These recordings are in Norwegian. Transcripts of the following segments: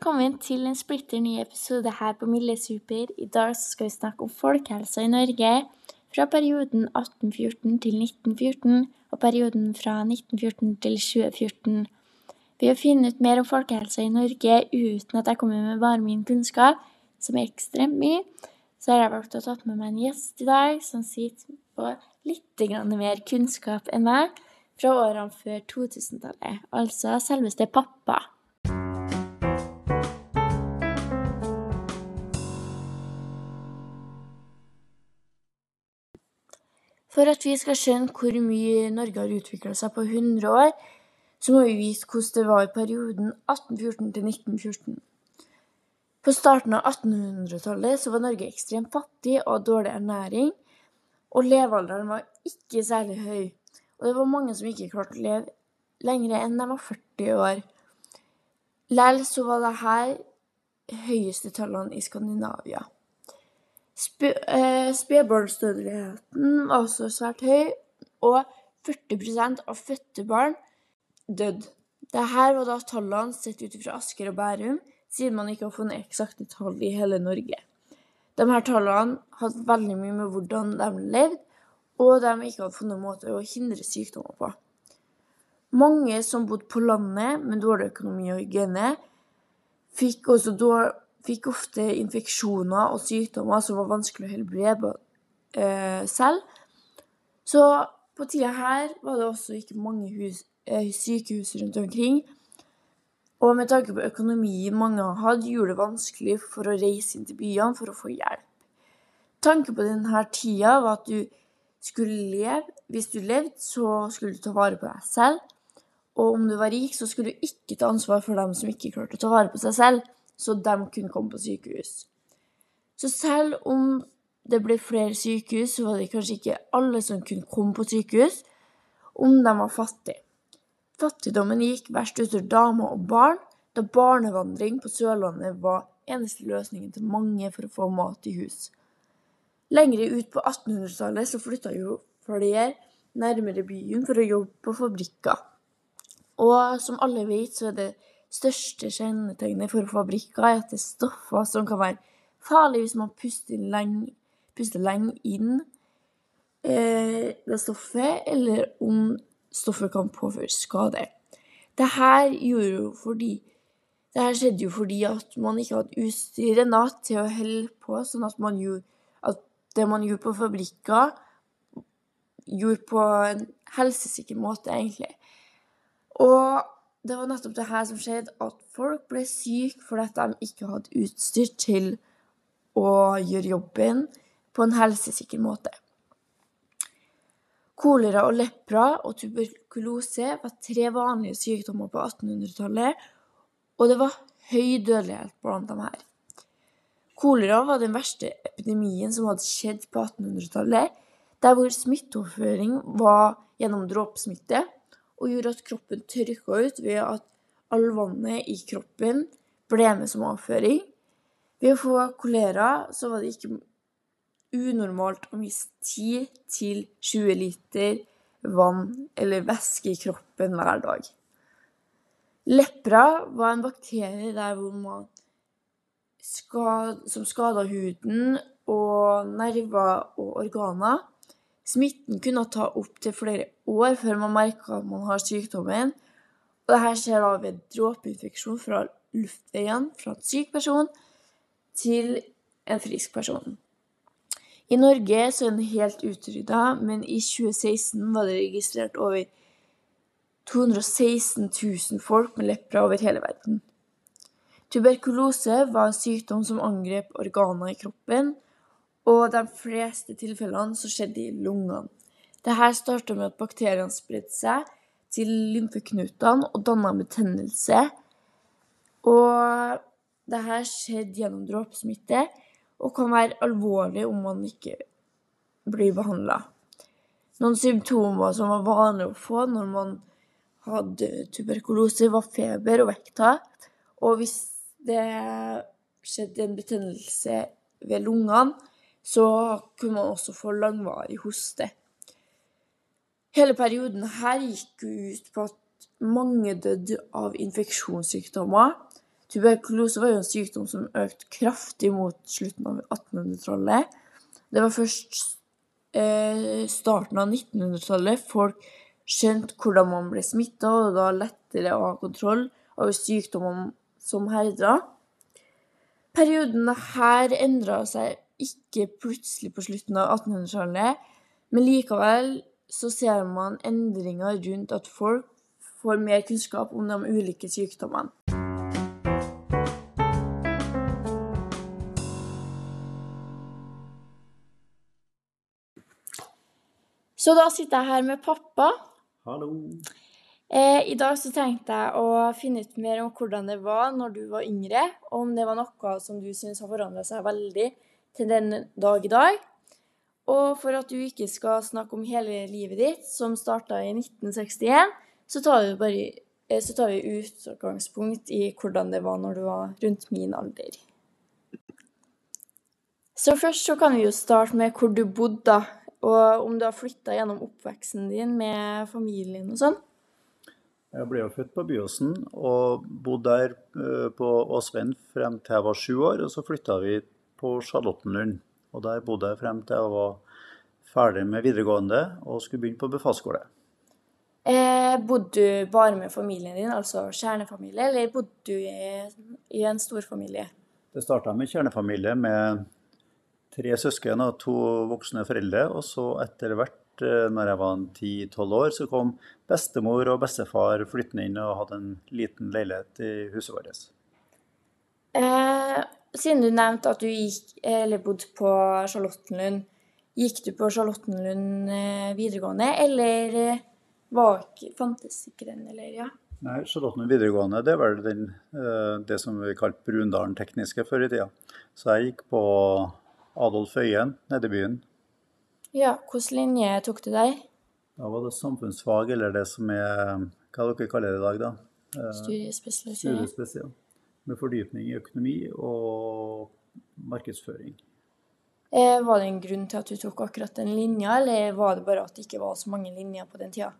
velkommen til en splitter ny episode her på Milde Super. I dag skal vi snakke om folkehelsa i Norge fra perioden 1814 til 1914 og perioden fra 1914 til 2014. Ved å finne ut mer om folkehelsa i Norge uten at jeg kommer med bare min kunnskap, som er ekstremt mye, så har jeg valgt å ta med meg en gjest i dag som sitter på litt mer kunnskap enn meg fra årene før 2000-tallet, altså selveste pappa. For at vi skal skjønne hvor mye Norge har utvikla seg på 100 år, så må vi vite hvordan det var i perioden 1814 til 1914. På starten av 1800-tallet var Norge ekstremt fattig og hadde dårlig ernæring, og levealderen var ikke særlig høy. Og det var mange som ikke klarte å leve lenger enn de var 40 år. Så var det her høyeste tallene i Skandinavia. Eh, spedbarnsdødeligheten var også svært høy, og 40% av fødte barn døde. Dette var da tallene sett ut fra Asker og Bærum, siden man ikke har funnet eksakte tall i hele Norge. De her tallene hadde veldig mye med hvordan de levde, og de ikke hadde funnet måte å hindre sykdommer på. Mange som bodde på landet med dårlig økonomi og hygiene, fikk også dårlig fikk ofte infeksjoner og sykdommer som var vanskelig å helbrede eh, selv. Så på tida her var det også ikke mange hus, eh, sykehus rundt omkring. Og med tanke på økonomien mange hadde, gjorde det vanskelig for å reise inn til byene for å få hjelp. Tanken på denne tida var at du skulle leve. Hvis du levde, så skulle du ta vare på deg selv. Og om du var rik, så skulle du ikke ta ansvar for dem som ikke klarte å ta vare på seg selv så de kunne komme på sykehus. Så selv om det ble flere sykehus, så var det kanskje ikke alle som kunne komme på sykehus om de var fattige. Fattigdommen gikk verst utover damer og barn, da barnevandring på Sørlandet var eneste løsningen til mange for å få mat i hus. Lengre ut på 1800-tallet så flytta jo flere nærmere byen for å jobbe på fabrikker. Og som alle vet, så er det største kjennetegnet for fabrikker er at det er stoffer som kan være farlige hvis man puster lenge, puster lenge inn eh, det stoffet, eller om stoffet kan påføre skade. Det her gjorde jo fordi det her skjedde jo fordi at man ikke hadde utstyr ennå til å helle på, sånn at gjorde at det man gjorde på fabrikker, gjorde på en helsesikker måte, egentlig. Og det var nettopp det her som skjedde, at folk ble syke fordi de ikke hadde utstyr til å gjøre jobben på en helsesikker måte. Kolera og lepra og tuberkulose var tre vanlige sykdommer på 1800-tallet, og det var høy dødelighet blant dem her. Kolera var den verste epidemien som hadde skjedd på 1800-tallet, der hvor smitteoverføring var gjennom dråpesmitte og gjorde at kroppen tørka ut ved at all vannet i kroppen ble med som avføring. Ved å få kolera så var det ikke unormalt å miste 10-20 liter vann eller væske i kroppen hver dag. Lepra var en bakterie der hvor man skad, som skada huden og nerver og organer. Smitten kunne ta opptil flere år før man merker at man har sykdommen. Og dette skjer da ved dråpeinfeksjon fra luftveien fra en syk person til en frisk person. I Norge så er den helt utrydda, men i 2016 var det registrert over 216 000 folk med lepra over hele verden. Tuberkulose var en sykdom som angrep organer i kroppen, og de fleste tilfellene så skjedde i lungene. Dette starta med at bakteriene spredte seg til lymfeknutene og danna betennelse. Og dette skjedde gjennom dråpesmitte og kan være alvorlig om man ikke blir behandla. Noen symptomer som var vanlige å få når man hadde tuberkulose, var feber og vekttap. Og hvis det skjedde en betennelse ved lungene, så kunne man også få langvarig hoste. Hele perioden her gikk ut på at mange døde av infeksjonssykdommer. Tuberkulose var jo en sykdom som økte kraftig mot slutten av 1800-tallet. Det var først eh, starten av 1900-tallet folk skjønte hvordan man ble smitta, og da lettere å ha kontroll over sykdommer som herda. Perioden her endra seg ikke plutselig på slutten av 1800-tallet, men likevel så ser man endringer rundt at folk får mer kunnskap om de ulike sykdommene. Så da sitter jeg her med pappa. Hallo. Eh, I dag så tenkte jeg å finne ut mer om hvordan det var når du var yngre, og om det var noe som du syns har forandra seg veldig til den dag i dag. Og for at du ikke skal snakke om hele livet ditt, som starta i 1961, så tar, vi bare, eh, så tar vi utgangspunkt i hvordan det var når du var rundt min alder. Så først så kan vi jo starte med hvor du bodde, da. Og om du har flytta gjennom oppveksten din med familien og sånn. Jeg ble jo født på Byåsen og bodde der eh, på Åsveien frem til jeg var sju år. Og så flytta vi på Charlottenlund. Og der bodde jeg frem til jeg var ferdig med videregående og skulle begynne på befalsskole. Eh, bodde du bare med familien din, altså kjernefamilie, eller bodde du i, i en storfamilie? Det starta med kjernefamilie med tre søsken og to voksne foreldre. Og så etter hvert, eh, når jeg var 10-12 år, så kom bestemor og bestefar flyttende inn og hadde en liten leilighet i huset vårt. Eh, siden du nevnte at du gikk, eller bodde på Charlottenlund, gikk du på Charlottenlund eh, videregående, eller eh, var ikke, fantes ikke den, eller ja? Nei, Charlottenlund videregående det var den, eh, det som vi kalte Brundalen tekniske før i tida. Så jeg gikk på Adolf Øyen nede i byen. Ja, hvilken linje tok du der? Da var det samfunnsfag, eller det som er Hva dere kaller det i dag, da? Studiespesialisering. Studiespesialisering. Med fordypning i økonomi og markedsføring. Eh, var det en grunn til at du tok akkurat den linja, eller var det bare at det ikke var så mange linjer på den tida?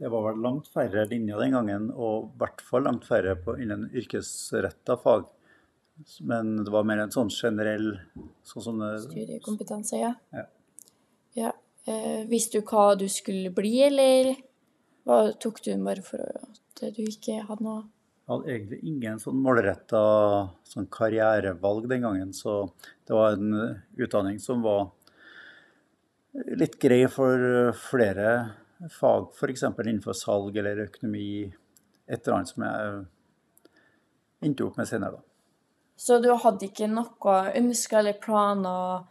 Det var vel langt færre linjer den gangen, og i hvert fall langt færre på innen yrkesretta fag. Men det var mer en sånn generell sånn sånne, Studiekompetanse, ja. Ja. ja. Eh, visste du hva du skulle bli, eller hva, tok du bare for at du ikke hadde noe hadde egentlig ingen sånn målretta sånn karrierevalg den gangen, så det var en utdanning som var litt grei for flere fag, f.eks. innenfor salg eller økonomi. Et eller annet som jeg endte opp med senere, da. Så du hadde ikke noe ønsker eller planer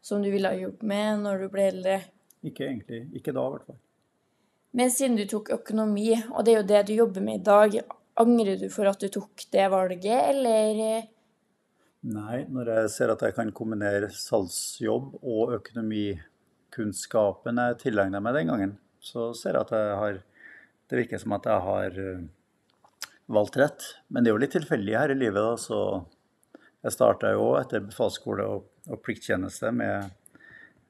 som du ville jobbe med når du ble eldre? Ikke egentlig. Ikke da, i hvert fall. Men siden du tok økonomi, og det er jo det du jobber med i dag, angrer du for at du tok det valget, eller Nei, når jeg ser at jeg kan kombinere salgsjobb og økonomikunnskapen jeg tilegna meg den gangen, så ser jeg at jeg har Det virker som at jeg har eh, valgt rett. Men det er jo litt tilfeldig her i livet, da, så jeg starta jo etter befalsskole og, og plikttjeneste med,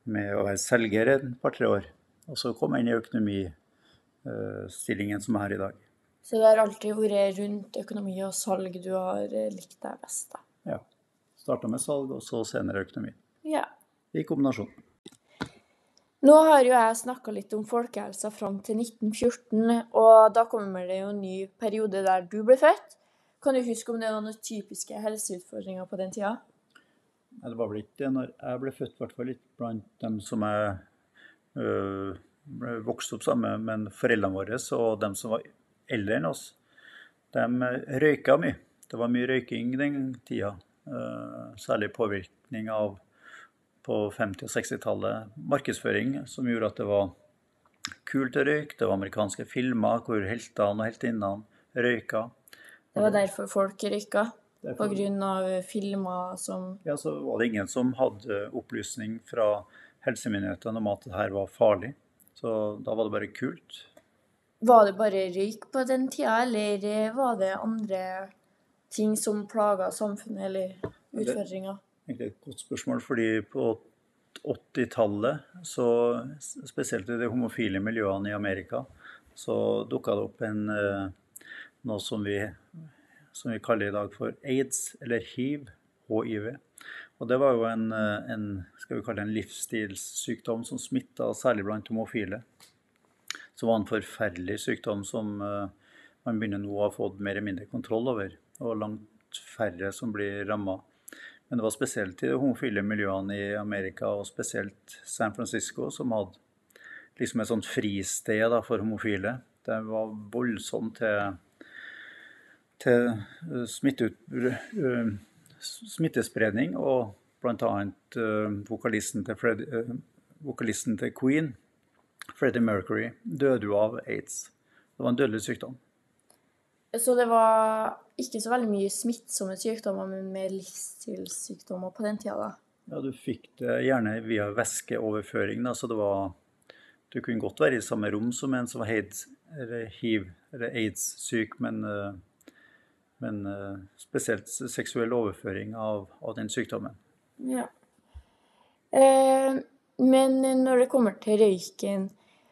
med å være selger et par-tre år. Og så kom jeg inn i økonomistillingen som jeg har i dag. Så det har alltid vært rundt økonomi og salg du har eh, likt deg best, da? Ja. Starta med salg, og så senere økonomi. Ja. I kombinasjon. Nå har jo jeg snakka litt om folkehelsa fram til 1914, og da kommer det jo en ny periode der du ble født. Kan du huske om det var noen typiske helseutfordringer på den tida? Nei, det var vel ikke det når jeg ble født, i hvert fall ikke blant dem som jeg øh, ble vokst opp sammen med, men foreldrene våre og dem som var eldre enn oss, de røyka mye. Det var mye røyking den tida. øh, særlig påvirkning av på 50- og 60-tallet markedsføring som gjorde at det var kult å røyke. Det var amerikanske filmer hvor heltene og heltinnene røyka. Det var derfor folk røyka? På Derfor- av filmer som Ja, så var det ingen som hadde opplysning fra helsemyndighetene om at det her var farlig. Så da var det bare kult. Var det bare røyk på den tida, eller var det andre ting som plaga samfunnet, eller utfordringer? Det er et godt spørsmål, fordi på 80-tallet, spesielt i de homofile miljøene i Amerika, så dukka det opp en, eh, noe som vi som vi kaller i dag for aids, eller hiv, hiv. Og det var jo en, en kalle det en livsstilssykdom som smitta særlig blant homofile. Som var en forferdelig sykdom som man begynner nå å ha fått mer eller mindre kontroll over. Og langt færre som blir ramma. Men det var spesielt i de homofile miljøene i Amerika, og spesielt San Francisco, som hadde liksom et sånt fristed da, for homofile. Det var voldsomt til, til uh, smittespredning, og bl.a. Uh, vokalisten, uh, vokalisten til Queen, Freddie Mercury, døde jo av aids. Det var en dødelig sykdom. Så det var ikke så veldig mye smittsomme sykdommer, men mer livsstilssykdommer på den tida, da? Ja, du fikk det gjerne via væskeoverføring. Da. Så det var Du kunne godt være i samme rom som en som var AIDS, eller hiv eller aids-syk, men, eh, men, eh, spesielt seksuell overføring av, av den sykdommen. Ja. Eh, men når det kommer til røyken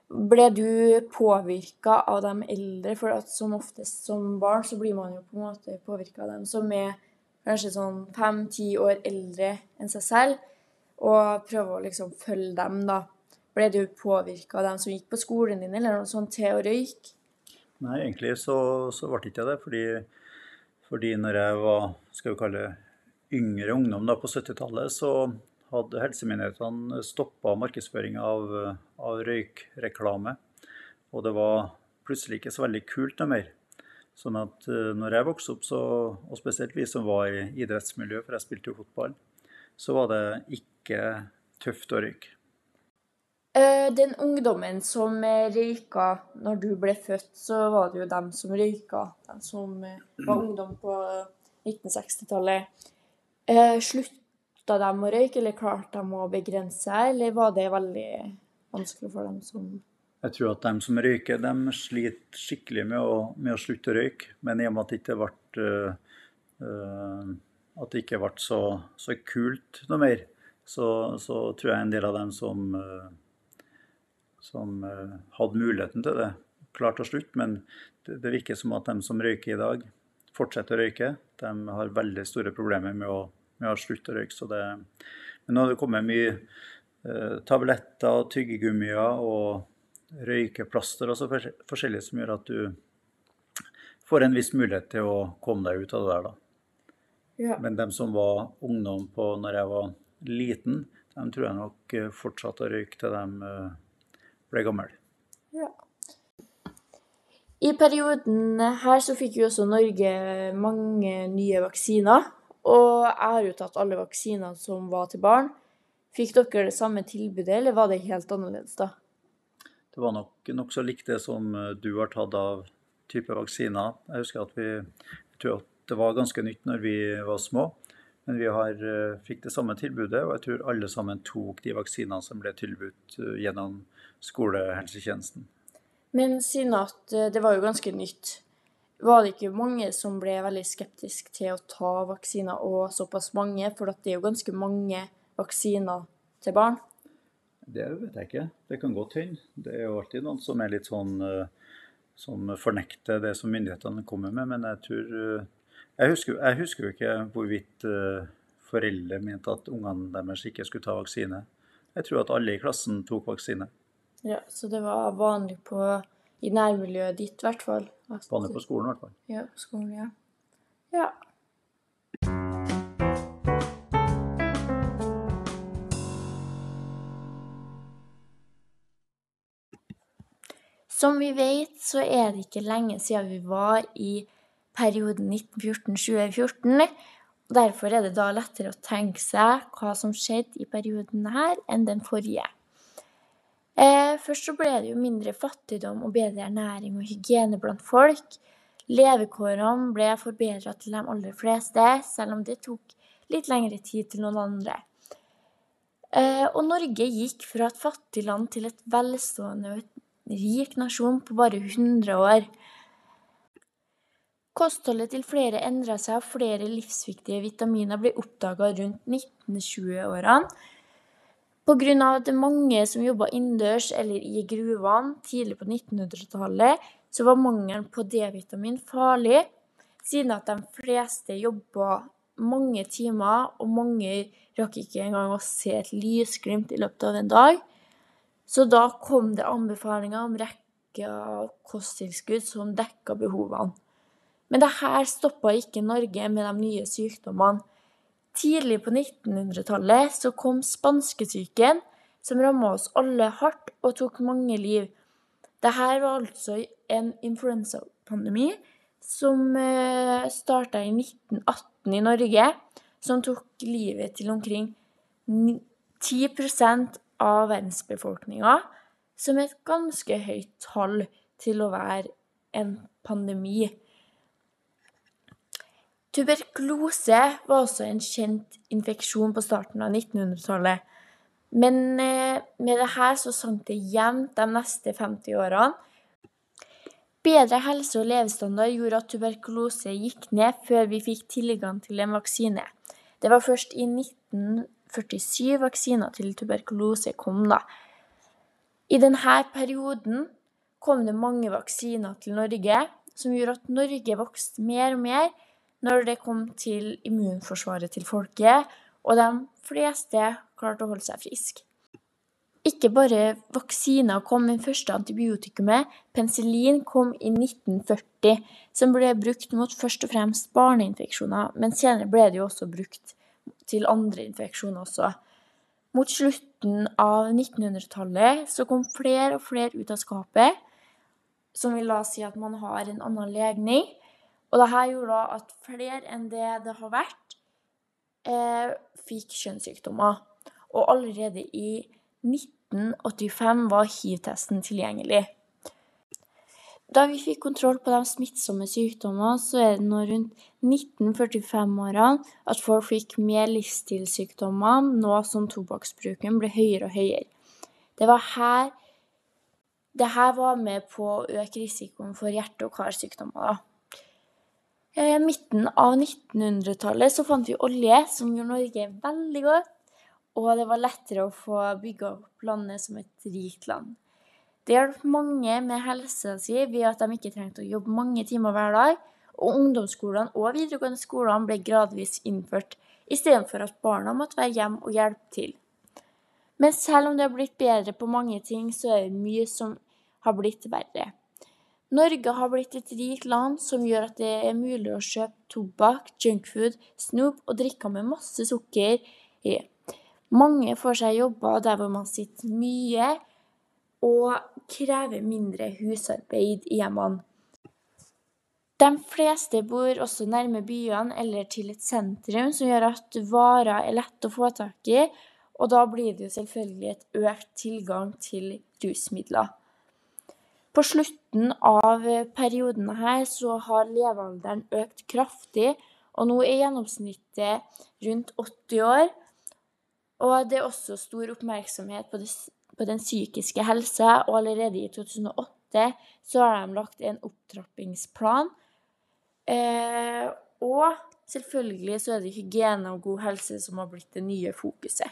ble du påvirka av de eldre? For at som oftest som barn så blir man jo på en måte påvirka av dem som er kanskje sånn fem-ti år eldre enn seg selv, og prøver å liksom følge dem, da. Ble du påvirka av dem som gikk på skolen din, eller noe sånt, til å røyke? Nei, egentlig så, så ble ikke det. Fordi, fordi når jeg var skal vi kalle yngre ungdom da, på 70-tallet, så hadde helsemyndighetene stoppa markedsføring av, av røykreklame. Og det var plutselig ikke så veldig kult noe mer. Sånn at uh, når jeg vokste opp, så, og spesielt vi som var i idrettsmiljø, for jeg spilte jo fotball, så var det ikke tøft å røyke. Uh, den ungdommen som røyka når du ble født, så var det jo dem som røyka. De som var ungdom på 1960-tallet. Uh, slutt slutta de å røyke, eller klarte de å begrense seg, eller var det veldig vanskelig for dem som Jeg tror at de som røyker, de sliter skikkelig med å, med å slutte å røyke. Men i og med at det ikke ble, uh, at det ikke ble så, så, kult noe mer, så, så, tror jeg en del av dem som, uh, som uh, hadde muligheten til det, klarte å slutte. Men det, det virker som at de som røyker i dag, fortsetter å røyke. De har veldig store problemer med å med å slutte å røyke. Så det, men nå har det kommet mye eh, tabletter, tyggegummier og røykeplaster og så forskjellig som gjør at du får en viss mulighet til å komme deg ut av det der. da. Ja. Men dem som var ungdom på når jeg var liten, dem tror jeg nok eh, fortsatte å røyke til de eh, ble gamle. Ja. I perioden her så fikk jo også Norge mange nye vaksiner. Og jeg har jo tatt alle vaksinene som var til barn. Fikk dere det samme tilbudet, eller var det helt annerledes da? Det var nok nokså likt det som eh, du har tatt av type vaksiner. Jeg husker at vi jeg tror at det var ganske nytt når vi var små. Men vi har, eh, fikk det samme tilbudet, og jeg tror alle sammen tok de vaksinene som ble tilbudt eh, gjennom skolehelsetjenesten. Men siden at det var jo ganske nytt, var det ikke mange som ble veldig skeptiske til å ta vaksiner, og såpass mange? For det er jo ganske mange vaksiner til barn. Det vet jeg ikke. Det kan godt hende. Det er jo alltid noen som er litt sånn eh, som fornekter det som myndighetene kommer med, men jeg tror eh, Jeg husker, jeg husker jo ikke hvorvidt eh, foreldre mente at ungene deres ikke skulle ta vaksine. Jeg tror at alle i klassen tok vaksine. Ja, så det var vanlig på i nærmiljøet ditt, i hvert fall. Vanlig på skolen, i hvert fall. Ja, på skolen, ja. Ja. Som vi vet, så er det ikke lenge siden vi var i perioden 1914-2014. Derfor er det da lettere å tenke seg hva som skjedde i perioden her, enn den forrige. Eh, først så ble det jo mindre fattigdom og bedre ernæring og hygiene blant folk. Levekårene ble forbedra til de aller fleste, selv om det tok litt lengre tid til noen andre. Eh, og Norge gikk fra et fattig land til et velstående og et rik nasjon på bare 100 år. Kostholdet til flere endra seg, og flere livsviktige vitaminer ble oppdaga rundt 1920-årene. Pga. at det er mange som jobba innendørs eller i gruvene tidlig på 1900-tallet, så var mangelen på D-vitamin farlig, siden at de fleste jobba mange timer, og mange rakk ikke engang å se et lysglimt i løpet av en dag. Så da kom det anbefalinger om rekke av kosttilskudd som dekka behovene. Men det her stoppa ikke Norge med de nye sykdommene. Tidlig på 1900-tallet så kom spanskesyken, som ramma oss alle hardt og tok mange liv. Dette var altså en influensapandemi som starta i 1918 i Norge, som tok livet til omkring 10% av verdensbefolkninga, som er et ganske høyt tall til å være en pandemi. Tuberkulose var også en kjent infeksjon på starten av 1900-tallet. Men med det her så sank det jevnt de neste 50 årene. Bedre helse og levestandard gjorde at tuberkulose gikk ned før vi fikk tilgang til en vaksine. Det var først i 1947 vaksiner til tuberkulose kom, da. I denne perioden kom det mange vaksiner til Norge, som gjorde at Norge vokste mer og mer når det kom til immunforsvaret til folket, og de fleste klarte å holde seg friske. Ikke bare vaksiner kom, men første antibiotikumet, penicillin, kom i 1940, som ble brukt mot først og fremst barneinfeksjoner, men senere ble det jo også brukt til andre infeksjoner også. Mot slutten av 1900-tallet så kom flere og flere ut av skapet, som vil da si at man har en annen legning. Og dette gjorde da at flere enn det det har vært, fikk kjønnssykdommer. Og allerede i 1985 var hiv-testen tilgjengelig. Da vi fikk kontroll på de smittsomme sykdommene, så er det nå rundt 1945-årene at folk fikk mer livsstilssykdommer, nå som tobakksbruken ble høyere og høyere. Det var her det her var med på å øke risikoen for hjerte- og karsykdommer, da. I midten av 1900-tallet så fant vi olje, som gjorde Norge veldig godt, og det var lettere å få bygga opp landet som et rikt land. Det hjalp mange med helsa si ved at de ikke trengte å jobbe mange timer hver dag, og ungdomsskolene og videregående skolene ble gradvis innført, istedenfor at barna måtte være hjemme og hjelpe til. Men selv om det har blitt bedre på mange ting, så er det mye som har blitt verre. Norge har blitt et rikt land som gjør at det er mulig å kjøpe tobakk, junkfood, snop og drikker med masse sukker i. Mange får seg jobber der hvor man sitter mye og krever mindre husarbeid i hjemmene. De fleste bor også nærme byene eller til et sentrum som gjør at varer er lett å få tak i, og da blir det jo selvfølgelig et økt tilgang til rusmidler. På slutten av perioden her så har levealderen økt kraftig, og nå er gjennomsnittet rundt 80 år. Og det er også stor oppmerksomhet på det på den psykiske helsa, og allerede i 2008 så har de lagt en opptrappingsplan. Og selvfølgelig så er det hygiene og god helse som har blitt det nye fokuset.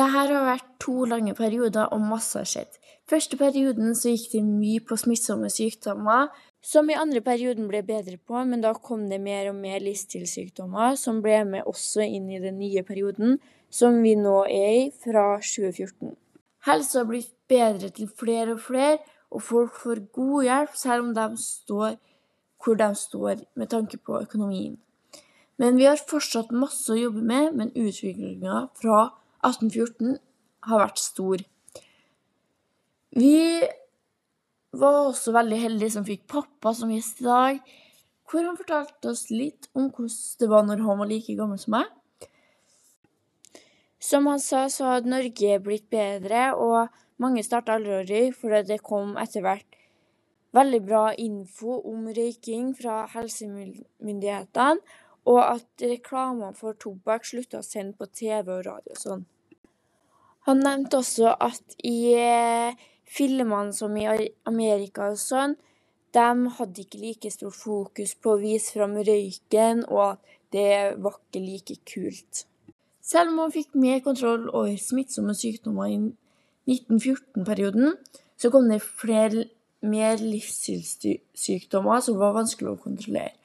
Det her har vært to lange perioder, og masse har skjedd. Første perioden så gikk det mye på smittsomme sykdommer, som i andre perioden ble bedre på, men da kom det mer og mer livsstilssykdommer, som ble med også inn i den nye perioden, som vi nå er i, fra 2014. Helsa har blitt bedre til flere og flere, og folk får god hjelp selv om de står hvor de står med tanke på økonomien. Men vi har fortsatt masse å jobbe med, men utviklinga fra 1814 har vært stor. Vi var også veldig heldige som fikk pappa som gjest i dag, hvor han fortalte oss litt om hvordan det var når han var like gammel som meg. Som han sa, så hadde Norge blitt bedre, og mange starta aldri fordi det kom etter hvert veldig bra info om røyking fra helsemyndighetene, og at reklamene for tobakk slutta å sende på TV og radio og sånn. Han nevnte også at i filmene som i Amerika og sånn, de hadde ikke like stort fokus på å vise fram røyken, og at det var ikke like kult. Selv om man fikk mer kontroll over smittsomme sykdommer i 1914-perioden, så kom det flere mer livsstilssykdommer som var vanskelig å kontrollere.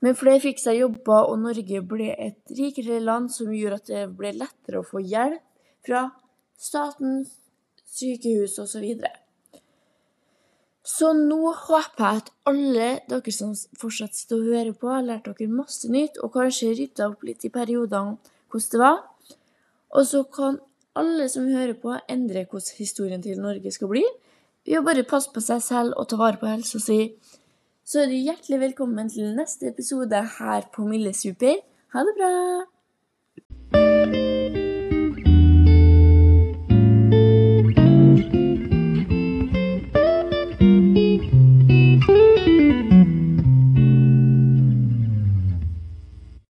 Men flere fikk seg jobber, og Norge ble et rikere land som gjorde at det ble lettere å få hjelp fra staten, sykehus osv. Så, så nå håper jeg at alle dere som fortsatt sitter og hører på, har lært dere masse nytt, og kanskje rydda opp litt i periodene hvordan det var. Og så kan alle som hører på, endre hvordan historien til Norge skal bli. Ved å bare passe på seg selv og ta vare på helsa si. Så er du hjertelig velkommen til neste episode her på Milde Super. Ha det bra!